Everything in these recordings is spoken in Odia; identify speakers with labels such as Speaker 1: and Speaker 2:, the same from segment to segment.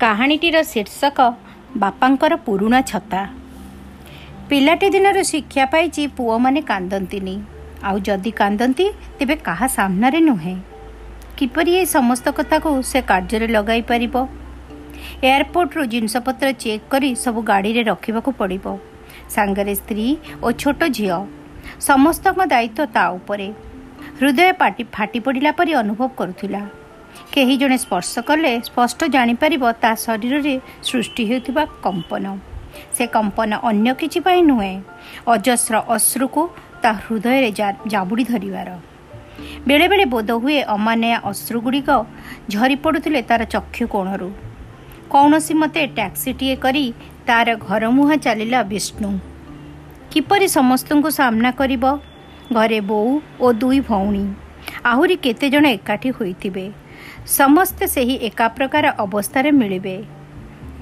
Speaker 1: କାହାଣୀଟିର ଶୀର୍ଷକ ବାପାଙ୍କର ପୁରୁଣା ଛତା। ପିଲାଟି ଦିନରୁ ଶିକ୍ଷା ପାଇଛି ପୁଅମାନେ କାନ୍ଦନ୍ତିନି। ଆଉ ଯଦି କାନ୍ଦନ୍ତି ତେବେ କାହା ସାମ୍ନାରେ ନୁହେଁ। କିପରି ଏ ସମସ୍ତ କଥାକୁ ସେ କାର୍ଯ୍ୟରେ ଲଗାଇ ପାରିବ? ଏୟାରପୋର୍ଟରୁ ଜିନିଷପତ୍ର ଚେକ୍ କରି ସବୁ ଗାଡ଼ିରେ ରଖିବାକୁ ପଡ଼ିବ। ସାଙ୍ଗରେ ସ୍ତ୍ରୀ ଓ ଛୋଟ ଝିଅ। ସମସ୍ତଙ୍କ ଦାୟିତ୍ୱ ତା ଉପରେ। ହୃଦୟ ପାଟି ଫାଟି ପଡ଼ିଲା ପରି ଅନୁଭବ କରୁଥିଲା। କେହି ଜଣେ ସ୍ପର୍ଶ କଲେ ସ୍ପଷ୍ଟ ଜାଣିପାରିବ ତା ଶରୀରରେ ସୃଷ୍ଟି ହେଉଥିବା କମ୍ପନ। ସେ କମ୍ପନ ଅନ୍ୟ କିଛି ପାଇଁ ନୁହେଁ ଅଜସ୍ର ଅଶ୍ରୁକୁ ତା ହୃଦୟରେ ଜାବୁଡ଼ି ଧରିବାର। ବେଳେବେଳେ ବୋଧ ହୁଏ ଅମାନ୍ୟା ଅଶ୍ରୁଗୁଡ଼ିକ ଝରି ପଡ଼ୁଥିଲେ ତାର ଚକ୍ଷୁ କୋଣରୁ। କୌଣସି ମତେ ଟ୍ୟାକ୍ସିଟିଏ କରି ତାର ଘର ମୁହାଁ ଚାଲିଲା ବିଷ୍ଣୁ। କିପରି ସମସ୍ତଙ୍କୁ ସାମ୍ନା କରିବ? ଘରେ ବୋଉ ଓ ଦୁଇ ଭଉଣୀ। ଆହୁରି କେତେ ଜଣ ଏକାଠି ହୋଇଥିବେ? ସମସ୍ତେ ସେହି ଏକା ପ୍ରକାର ଅବସ୍ଥାରେ ମିଳିବେ।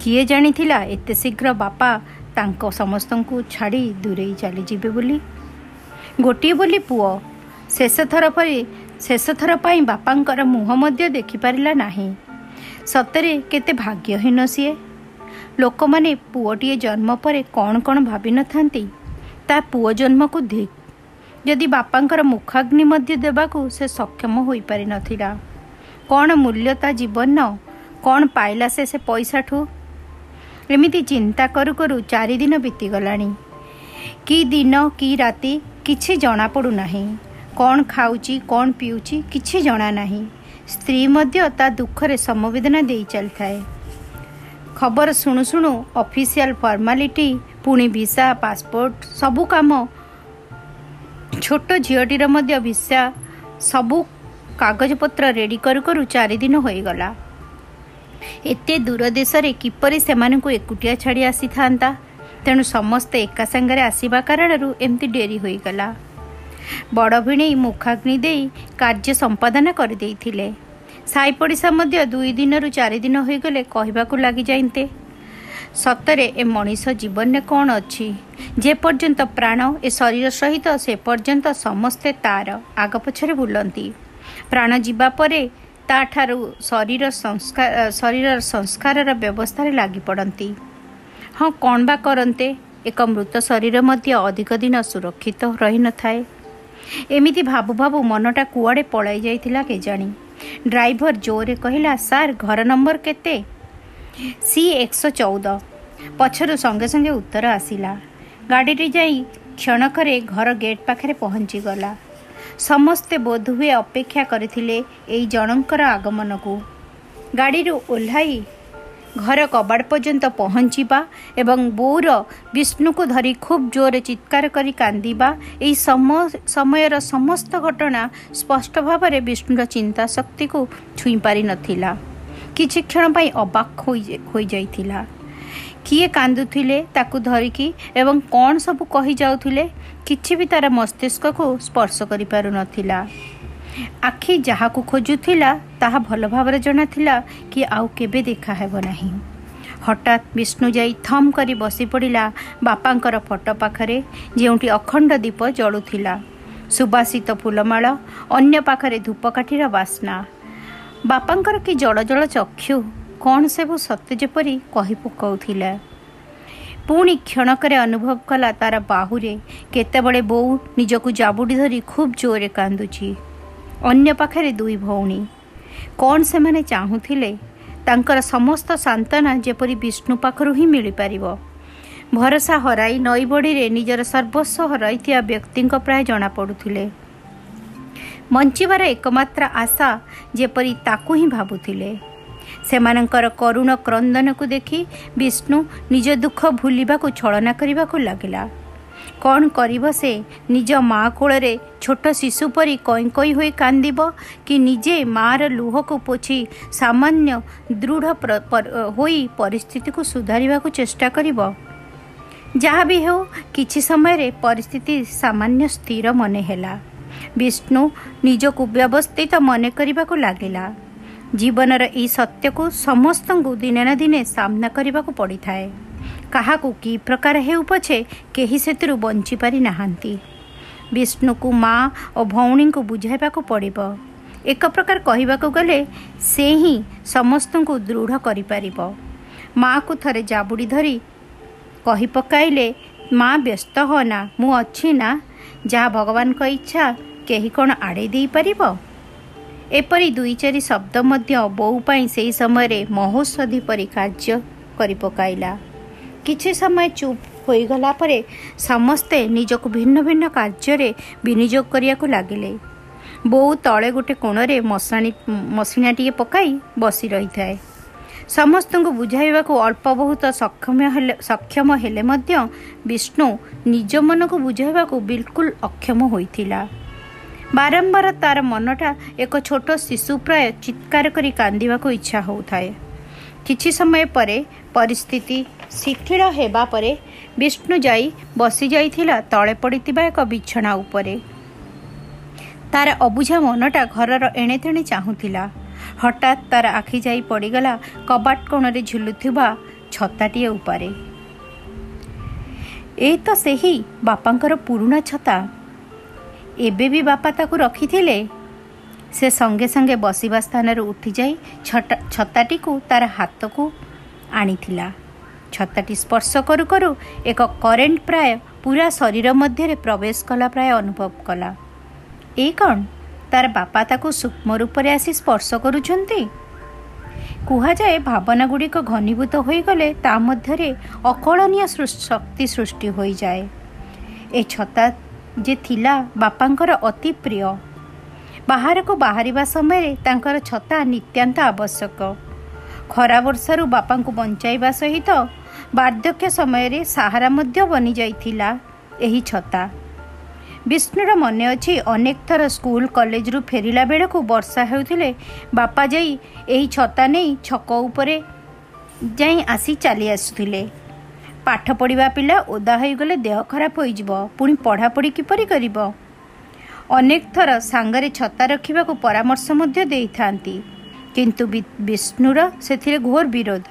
Speaker 1: କିଏ ଜାଣିଥିଲା ଏତେ ଶୀଘ୍ର ବାପା ତାଙ୍କ ସମସ୍ତଙ୍କୁ ଛାଡ଼ି ଦୂରେଇ ଚାଲିଯିବେ ବୋଲି? ଗୋଟିଏ ବୋଲି ପୁଅ ଶେଷଥର ପରି ଶେଷଥର ପାଇଁ ବାପାଙ୍କର ମୁହଁ ମଧ୍ୟ ଦେଖିପାରିଲା ନାହିଁ। ସତରେ କେତେ ଭାଗ୍ୟହୀନ ସିଏ। ଲୋକମାନେ ପୁଅଟିଏ ଜନ୍ମ ପରେ କ'ଣ କ'ଣ ଭାବିନଥାନ୍ତି ତା ପୁଅ ଜନ୍ମକୁ ଯଦି ବାପାଙ୍କର ମୁଖାଗ୍ନି ମଧ୍ୟ ଦେବାକୁ ସେ ସକ୍ଷମ ହୋଇପାରିନଥିଲା କ'ଣ ମୂଲ୍ୟ ତା ଜୀବନ? କ'ଣ ପାଇଲା ସେ ସେ ପଇସାଠୁ? ଏମିତି ଚିନ୍ତା କରୁ କରୁ ଚାରିଦିନ ବିତିଗଲାଣି। କି ଦିନ କି ରାତି କିଛି ଜଣାପଡ଼ୁନାହିଁ କ'ଣ ଖାଉଛି କ'ଣ ପିଉଛି କିଛି ଜଣା ନାହିଁ। ସ୍ତ୍ରୀ ମଧ୍ୟ ତା ଦୁଃଖରେ ସମବେଦନା ଦେଇ ଚାଲିଥାଏ। ଖବର ଶୁଣୁ ଶୁଣୁ ଅଫିସିଆଲ ଫର୍ମାଲିଟି ପୁଣି ଭିସା ପାସପୋର୍ଟ ସବୁ କାମ। ଛୋଟ ଝିଅଟିର ମଧ୍ୟ ଭିସା ସବୁ କାଗଜପତ୍ର ରେଡ଼ି କରୁ କରୁ ଚାରିଦିନ ହୋଇଗଲା। ଏତେ ଦୂର ଦେଶରେ କିପରି ସେମାନଙ୍କୁ ଏକୁଟିଆ ଛାଡ଼ି ଆସିଥାନ୍ତା? ତେଣୁ ସମସ୍ତେ ଏକା ସାଙ୍ଗରେ ଆସିବା କାରଣରୁ ଏମିତି ଡେରି ହୋଇଗଲା। ବଡ଼ ଭିଣେଇ ମୁଖାଗ୍ନି ଦେଇ କାର୍ଯ୍ୟ ସମ୍ପାଦନ କରିଦେଇଥିଲେ। ସାଇ ପଡ଼ିଶା ମଧ୍ୟ ଦୁଇ ଦିନରୁ ଚାରି ଦିନ ହୋଇଗଲେ କହିବାକୁ ଲାଗିଯାଆନ୍ତେ ସତରେ ଏ ମଣିଷ ଜୀବନରେ କ'ଣ ଅଛି? ଯେ ପର୍ଯ୍ୟନ୍ତ ପ୍ରାଣ ଏ ଶରୀର ସହିତ ସେ ପର୍ଯ୍ୟନ୍ତ ସମସ୍ତେ ତାର ଆଗ ପଛରେ ବୁଲନ୍ତି। ପ୍ରାଣ ଯିବା ପରେ ତାଠାରୁ ଶରୀର ସଂସ୍କାର ଶରୀରର ସଂସ୍କାରର ବ୍ୟବସ୍ଥାରେ ଲାଗି ପଡ଼ନ୍ତି। ହଁ କ'ଣ ବା କରନ୍ତେ? ଏକ ମୃତ ଶରୀର ମଧ୍ୟ ଅଧିକ ଦିନ ସୁରକ୍ଷିତ ରହିନଥାଏ ଏମିତି ଭାବୁ ଭାବୁ ମନଟା କୁଆଡ଼େ ପଳାଇ ଯାଇଥିଲା କେଜାଣି। ଡ୍ରାଇଭର ଜୋରରେ କହିଲା ସାର୍ ଘର ନମ୍ବର କେତେ? ସି ଏକଶହ ଚଉଦ। ପଛରୁ ସଙ୍ଗେ ସଙ୍ଗେ ଉତ୍ତର ଆସିଲା। ଗାଡ଼ିଟି ଯାଇ କ୍ଷଣକରେ ଘର ଗେଟ୍ ପାଖରେ ପହଞ୍ଚିଗଲା। ସମସ୍ତେ ବୋଧହୁଏ ଅପେକ୍ଷା କରିଥିଲେ ଏଇ ଜଣଙ୍କର ଆଗମନକୁ। ଗାଡ଼ିରୁ ଓହ୍ଲାଇ ଘର କବାଟ ପର୍ଯ୍ୟନ୍ତ ପହଞ୍ଚିବା ଏବଂ ବୋଉର ବିଷ୍ଣୁକୁ ଧରି ଖୁବ୍ ଜୋରରେ ଚିତ୍କାର କରି କାନ୍ଦିବା ଏହି ସମୟର ସମସ୍ତ ଘଟଣା ସ୍ପଷ୍ଟ ଭାବରେ ବିଷ୍ଣୁର ଚିନ୍ତା ଶକ୍ତିକୁ ଛୁଇଁ ପାରିନଥିଲା କିଛି କ୍ଷଣ ପାଇଁ ଅବାକ୍ ହୋଇଯାଇଥିଲା କିଏ କାନ୍ଦୁଥିଲେ ତାକୁ ଧରିକି ଏବଂ କ'ଣ ସବୁ କହିଯାଉଥିଲେ କିଛି ବି ତାର ମସ୍ତିଷ୍କକୁ ସ୍ପର୍ଶ କରିପାରୁନଥିଲା। ଆଖି ଯାହାକୁ ଖୋଜୁଥିଲା ତାହା ଭଲ ଭାବରେ ଜଣାଥିଲା କି ଆଉ କେବେ ଦେଖା ହେବ ନାହିଁ। ହଠାତ୍ ବିଷ୍ଣୁ ଯାଇ ଥମ୍ କରି ବସି ପଡ଼ିଲା ବାପାଙ୍କର ଫଟୋ ପାଖରେ ଯେଉଁଠି ଅଖଣ୍ଡ ଦୀପ ଜଳୁଥିଲା। ସୁବାସିତ ଫୁଲମାଳ ଅନ୍ୟ ପାଖରେ ଧୂପକାଠିର ବାସ୍ନା। ବାପାଙ୍କର କି ଜଳ ଜଳ ଚକ୍ଷୁ କ'ଣ ସବୁ ସତେ ଯେପରି କହି ପକାଉଥିଲା। ପୁଣି କ୍ଷଣକରେ ଅନୁଭବ କଲା ତାର ବାହୁରେ କେତେବେଳେ ବୋଉ ନିଜକୁ ଜାବୁଡ଼ି ଧରି ଖୁବ୍ ଜୋରରେ କାନ୍ଦୁଛି ଅନ୍ୟ ପାଖରେ ଦୁଇ ଭଉଣୀ। କ'ଣ ସେମାନେ ଚାହୁଁଥିଲେ? ତାଙ୍କର ସମସ୍ତ ସାନ୍ତ୍ୱନା ଯେପରି ବିଷ୍ଣୁ ପାଖରୁ ହିଁ ମିଳିପାରିବ। ଭରସା ହରାଇ ନଈବଡ଼ିରେ ନିଜର ସର୍ବସ୍ୱ ହରାଇଥିବା ବ୍ୟକ୍ତିଙ୍କ ପ୍ରାୟ ଜଣାପଡ଼ୁଥିଲେ। ବଞ୍ଚିବାର ଏକମାତ୍ର ଆଶା ଯେପରି ତାକୁ ହିଁ ଭାବୁଥିଲେ। ସେମାନଙ୍କର କରୁଣ କ୍ରନ୍ଦନକୁ ଦେଖି ବିଷ୍ଣୁ ନିଜ ଦୁଃଖ ଭୁଲିବାକୁ ଛଳନା କରିବାକୁ ଲାଗିଲା। କ'ଣ କରିବ ସେ? ନିଜ ମା କୋଳରେ ଛୋଟ ଶିଶୁ ପରି କଇଁ କଇଁ ହୋଇ କାନ୍ଦିବ କି ନିଜେ ମାଆର ଲୁହକୁ ପୋଛି ସାମାନ୍ୟ ଦୃଢ଼ ହୋଇ ପରିସ୍ଥିତିକୁ ସୁଧାରିବାକୁ ଚେଷ୍ଟା କରିବ? ଯାହା ବି ହେଉ କିଛି ସମୟରେ ପରିସ୍ଥିତି ସାମାନ୍ୟ ସ୍ଥିର ମନେ ହେଲା। ବିଷ୍ଣୁ ନିଜକୁ ବ୍ୟବସ୍ଥିତ ମନେ କରିବାକୁ ଲାଗିଲା। ଜୀବନର ଏହି ସତ୍ୟକୁ ସମସ୍ତଙ୍କୁ ଦିନେ ନା ଦିନେ ସାମ୍ନା କରିବାକୁ ପଡ଼ିଥାଏ। କାହାକୁ କି ପ୍ରକାର ହେଉ ପଛେ କେହି ସେଥିରୁ ବଞ୍ଚିପାରି ନାହାନ୍ତି। ବିଷ୍ଣୁକୁ ମା ଓ ଭଉଣୀଙ୍କୁ ବୁଝାଇବାକୁ ପଡ଼ିବ। ଏକ ପ୍ରକାର କହିବାକୁ ଗଲେ ସେ ହିଁ ସମସ୍ତଙ୍କୁ ଦୃଢ଼ କରିପାରିବ। ମାଆକୁ ଥରେ ଜାବୁଡ଼ି ଧରି କହି ପକାଇଲେ ମା ବ୍ୟସ୍ତ ହନା ମୁଁ ଅଛି ନା? ଯାହା ଭଗବାନଙ୍କ ଇଚ୍ଛା କେହି କ'ଣ ଆଡ଼େଇ ଦେଇପାରିବ? ଏପରି ଦୁଇ ଚାରି ଶବ୍ଦ ମଧ୍ୟ ବୋଉ ପାଇଁ ସେହି ସମୟରେ ମହୋଷଧି ପରି କାର୍ଯ୍ୟ କରି ପକାଇଲା କିଛି ସମୟ ଚୁପ୍ ହୋଇଗଲା ପରେ ସମସ୍ତେ ନିଜକୁ ଭିନ୍ନ ଭିନ୍ନ କାର୍ଯ୍ୟରେ ବିନିଯୋଗ କରିବାକୁ ଲାଗିଲେ। ବୋଉ ତଳେ ଗୋଟେ କୋଣରେ ମଶାଣି ମସିଣାଟିଏ ପକାଇ ବସି ରହିଥାଏ। ସମସ୍ତଙ୍କୁ ବୁଝାଇବାକୁ ଅଳ୍ପ ବହୁତ ସକ୍ଷମ ହେଲେ ସକ୍ଷମ ହେଲେ ମଧ୍ୟ ବିଷ୍ଣୁ ନିଜ ମନକୁ ବୁଝାଇବାକୁ ବିଲକୁଲ ଅକ୍ଷମ ହୋଇଥିଲା। ବାରମ୍ବାର ତାର ମନଟା ଏକ ଛୋଟ ଶିଶୁ ପ୍ରାୟ ଚିତ୍କାର କରି କାନ୍ଦିବାକୁ ଇଚ୍ଛା ହେଉଥାଏ। କିଛି ସମୟ ପରେ ପରିସ୍ଥିତି ଶିଥିଳ ହେବା ପରେ ବିଷ୍ଣୁ ଯାଇ ବସିଯାଇଥିଲା ତଳେ ପଡ଼ିଥିବା ଏକ ବିଛଣା ଉପରେ। ତାର ଅବୁଝା ମନଟା ଘରର ଏଣେତେଣେ ଚାହୁଁଥିଲା। ହଠାତ୍ ତାର ଆଖି ଯାଇ ପଡ଼ିଗଲା କବାଟ କୋଣରେ ଝୁଲୁଥିବା ଛତାଟିଏ ଉପରେ। ଏ ତ ସେହି ବାପାଙ୍କର ପୁରୁଣା ଛତା। ଏବେ ବି ବାପା ତାକୁ ରଖିଥିଲେ ସେ ସଙ୍ଗେ ସଙ୍ଗେ ବସିବା ସ୍ଥାନରୁ ଉଠିଯାଇ ଛତାଟିକୁ ତାର ହାତକୁ ଆଣିଥିଲା। ଛତାଟି ସ୍ପର୍ଶ କରୁ କରୁ ଏକ କରେଣ୍ଟ ପ୍ରାୟ ପୁରା ଶରୀର ମଧ୍ୟରେ ପ୍ରବେଶ କଲା ପ୍ରାୟ ଅନୁଭବ କଲା। ଏ କ'ଣ? ତାର ବାପା ତାକୁ ସୂକ୍ଷ୍ମ ରୂପରେ ଆସି ସ୍ପର୍ଶ କରୁଛନ୍ତି? କୁହାଯାଏ ଭାବନା ଗୁଡ଼ିକ ଘନୀଭୂତ ହୋଇଗଲେ ତା ମଧ୍ୟରେ ଅକଳନୀୟ ଶକ୍ତି ସୃଷ୍ଟି ହୋଇଯାଏ। ଏ ଛତା ଯେ ଥିଲା ବାପାଙ୍କର ଅତି ପ୍ରିୟ। ବାହାରକୁ ବାହାରିବା ସମୟରେ ତାଙ୍କର ଛତା ନିତ୍ୟାନ୍ତ ଆବଶ୍ୟକ। ଖରା ବର୍ଷାରୁ ବାପାଙ୍କୁ ବଞ୍ଚାଇବା ସହିତ ବାର୍ଦ୍ଧକ୍ୟ ସମୟରେ ସାହାରା ମଧ୍ୟ ବନିଯାଇଥିଲା ଏହି ଛତା। ବିଷ୍ଣୁର ମନେ ଅଛି ଅନେକ ଥର ସ୍କୁଲ କଲେଜରୁ ଫେରିଲା ବେଳକୁ ବର୍ଷା ହେଉଥିଲେ ବାପା ଯାଇ ଏହି ଛତା ନେଇ ଛକ ଉପରେ ଯାଇ ଆସି ଚାଲି ଆସୁଥିଲେ। ପାଠ ପଢ଼ିବା ପିଲା ଓଦା ହୋଇଗଲେ ଦେହ ଖରାପ ହୋଇଯିବ। ପୁଣି ପଢ଼ାପଢ଼ି କିପରି କରିବ? ଅନେକ ଥର ସାଙ୍ଗରେ ଛତା ରଖିବାକୁ ପରାମର୍ଶ ମଧ୍ୟ ଦେଇଥାନ୍ତି। କିନ୍ତୁ ବିଷ୍ଣୁର ସେଥିରେ ଘୋର ବିରୋଧ।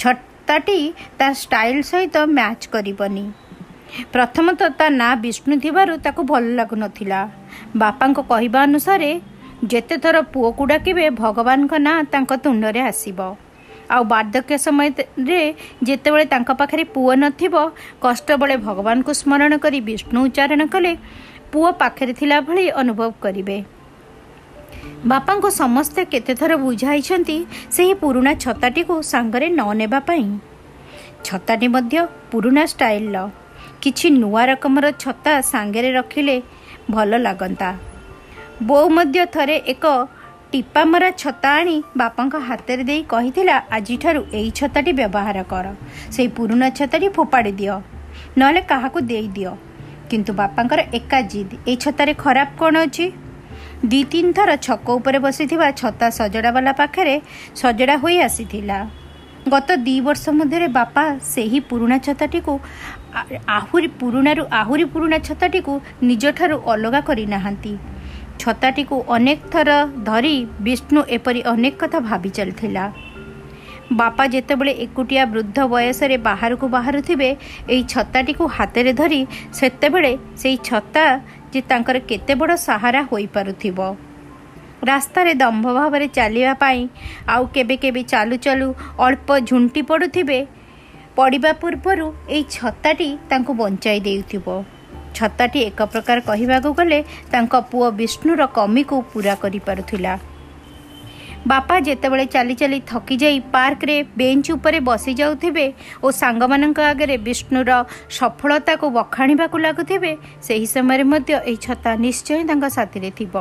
Speaker 1: ଛତାଟି ତା ଷ୍ଟାଇଲ୍ ସହିତ ମ୍ୟାଚ୍ କରିବନି। ପ୍ରଥମତଃ ତା ନାଁ ବିଷ୍ଣୁ ଥିବାରୁ ତାକୁ ଭଲ ଲାଗୁନଥିଲା। ବାପାଙ୍କ କହିବା ଅନୁସାରେ ଯେତେଥର ପୁଅକୁ ଡାକିବେ ଭଗବାନଙ୍କ ନାଁ ତାଙ୍କ ତୁଣ୍ଡରେ ଆସିବ। ଆଉ ବାର୍ଦ୍ଧକ୍ୟ ସମୟରେ ଯେତେବେଳେ ତାଙ୍କ ପାଖରେ ପୁଅ ନଥିବ କଷ୍ଟବେଳେ ଭଗବାନଙ୍କୁ ସ୍ମରଣ କରି ବିଷ୍ଣୁ ଉଚ୍ଚାରଣ କଲେ ପୁଅ ପାଖରେ ଥିଲା ଭଳି ଅନୁଭବ କରିବେ। ବାପାଙ୍କୁ ସମସ୍ତେ କେତେଥର ବୁଝାଇଛନ୍ତି ସେହି ପୁରୁଣା ଛତାଟିକୁ ସାଙ୍ଗରେ ନ ନେବା ପାଇଁ। ଛତାଟି ମଧ୍ୟ ପୁରୁଣା ଷ୍ଟାଇଲର। କିଛି ନୂଆ ରକମର ଛତା ସାଙ୍ଗରେ ରଖିଲେ ଭଲ ଲାଗନ୍ତା। ବୋଉ ମଧ୍ୟ ଥରେ ଏକ ଟିପାମରା ଛତା ଆଣି ବାପାଙ୍କ ହାତରେ ଦେଇ କହିଥିଲା ଆଜିଠାରୁ ଏଇ ଛତାଟି ବ୍ୟବହାର କର। ସେଇ ପୁରୁଣା ଛତାଟି ଫୋପାଡ଼ି ଦିଅ। ନହେଲେ କାହାକୁ ଦେଇଦିଅ କିନ୍ତୁ ବାପାଙ୍କର ଏକା ଜିଦ୍। ଏଇ ଛତାରେ ଖରାପ କ'ଣ ଅଛି? ଦୁଇ ତିନି ଥର ଛକ ଉପରେ ବସିଥିବା ଛତା ସଜଡ଼ାବାଲା ପାଖରେ ସଜଡ଼ା ହୋଇ ଆସିଥିଲା। ଗତ ଦୁଇ ବର୍ଷ ମଧ୍ୟରେ ବାପା ସେହି ପୁରୁଣା ଛତାଟିକୁ ଆହୁରି ପୁରୁଣାରୁ ଆହୁରି ପୁରୁଣା ଛତାଟିକୁ ନିଜଠାରୁ ଅଲଗା କରିନାହାନ୍ତି। ଛତାଟିକୁ ଅନେକ ଥର ଧରି ବିଷ୍ଣୁ ଏପରି ଅନେକ କଥା ଭାବି ଚାଲିଥିଲା। ବାପା ଯେତେବେଳେ ଏକୁଟିଆ ବୃଦ୍ଧ ବୟସରେ ବାହାରକୁ ବାହାରୁଥିବେ ଏହି ଛତାଟିକୁ ହାତରେ ଧରି ସେତେବେଳେ ସେଇ ଛତା ଯେ ତାଙ୍କର କେତେ ବଡ଼ ସାହାରା ହୋଇପାରୁଥିବ। ରାସ୍ତାରେ ଦମ୍ଭ ଭାବରେ ଚାଲିବା ପାଇଁ ଆଉ କେବେ କେବେ ଚାଲୁ ଚାଲୁ ଅଳ୍ପ ଝୁଣ୍ଟି ପଡ଼ୁଥିବେ ପଡ଼ିବା ପୂର୍ବରୁ ଏହି ଛତାଟି ତାଙ୍କୁ ବଞ୍ଚାଇ ଦେଉଥିବ। ଛତାଟି ଏକ ପ୍ରକାର କହିବାକୁ ଗଲେ ତାଙ୍କ ପୁଅ ବିଷ୍ଣୁର କମିକୁ ପୂରା କରିପାରୁଥିଲା। ବାପା ଯେତେବେଳେ ଚାଲି ଚାଲି ଥକିଯାଇ ପାର୍କରେ ବେଞ୍ଚ ଉପରେ ବସିଯାଉଥିବେ ଓ ସାଙ୍ଗମାନଙ୍କ ଆଗରେ ବିଷ୍ଣୁର ସଫଳତାକୁ ବଖାଣିବାକୁ ଲାଗୁଥିବେ ସେହି ସମୟରେ ମଧ୍ୟ ଏହି ଛତା ନିଶ୍ଚୟ ତାଙ୍କ ସାଥିରେ ଥିବ।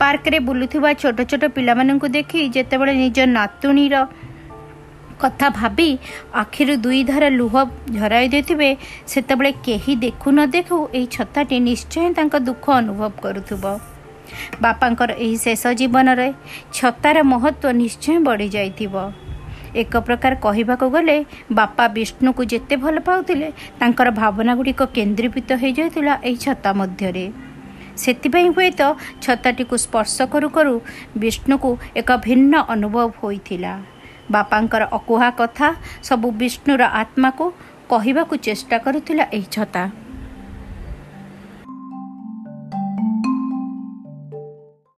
Speaker 1: ପାର୍କରେ ବୁଲୁଥିବା ଛୋଟ ଛୋଟ ପିଲାମାନଙ୍କୁ ଦେଖି ଯେତେବେଳେ ନିଜ ନାତୁଣୀର କଥା ଭାବି ଆଖିରୁ ଦୁଇ ଧାର ଲୁହ ଝରାଇ ଦେଇଥିବେ ସେତେବେଳେ କେହି ଦେଖୁ ନ ଦେଖୁ ଏହି ଛତାଟି ନିଶ୍ଚୟ ତାଙ୍କ ଦୁଃଖ ଅନୁଭବ କରୁଥିବ। ବାପାଙ୍କର ଏହି ଶେଷ ଜୀବନରେ ଛତାର ମହତ୍ଵ ନିଶ୍ଚୟ ବଢ଼ିଯାଇଥିବ ଏକ ପ୍ରକାର କହିବାକୁ ଗଲେ ବାପା ବିଷ୍ଣୁକୁ ଯେତେ ଭଲ ପାଉଥିଲେ ତାଙ୍କର ଭାବନା ଗୁଡ଼ିକ କେନ୍ଦ୍ରୀଭୂତ ହୋଇଯାଇଥିଲା ଏହି ଛତା ମଧ୍ୟରେ। ସେଥିପାଇଁ ହୁଏତ ଛତାଟିକୁ ସ୍ପର୍ଶ କରୁ କରୁ ବିଷ୍ଣୁକୁ ଏକ ଭିନ୍ନ ଅନୁଭବ ହୋଇଥିଲା। ବାପାଙ୍କର ଅକୁହା କଥା ସବୁ ବିଷ୍ଣୁର ଆତ୍ମାକୁ କହିବାକୁ ଚେଷ୍ଟା କରୁଥିଲା ଏହି ଛତା